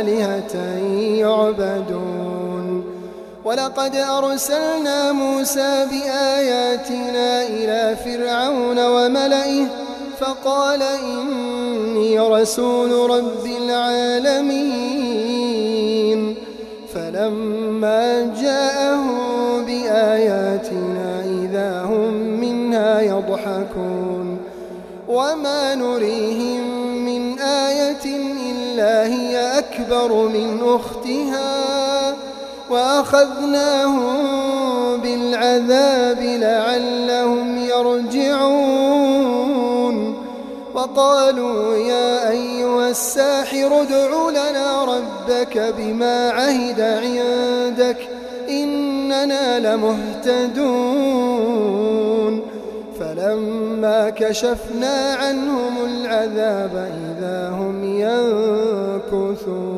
آلهة يعبدون. ولقد أرسلنا موسى بآياتنا إلى فرعون وملئه فقال إني رسول رب العالمين. فلما جاءهم بآياتنا إذا هم منها يضحكون. وما نريهم أكبر من أختها وأخذناهم بالعذاب لعلهم يرجعون وقالوا يا أيها الساحر ادع لنا ربك بما عهد عندك إننا لمهتدون فلما كشفنا عنهم العذاب إذا هم ينكثون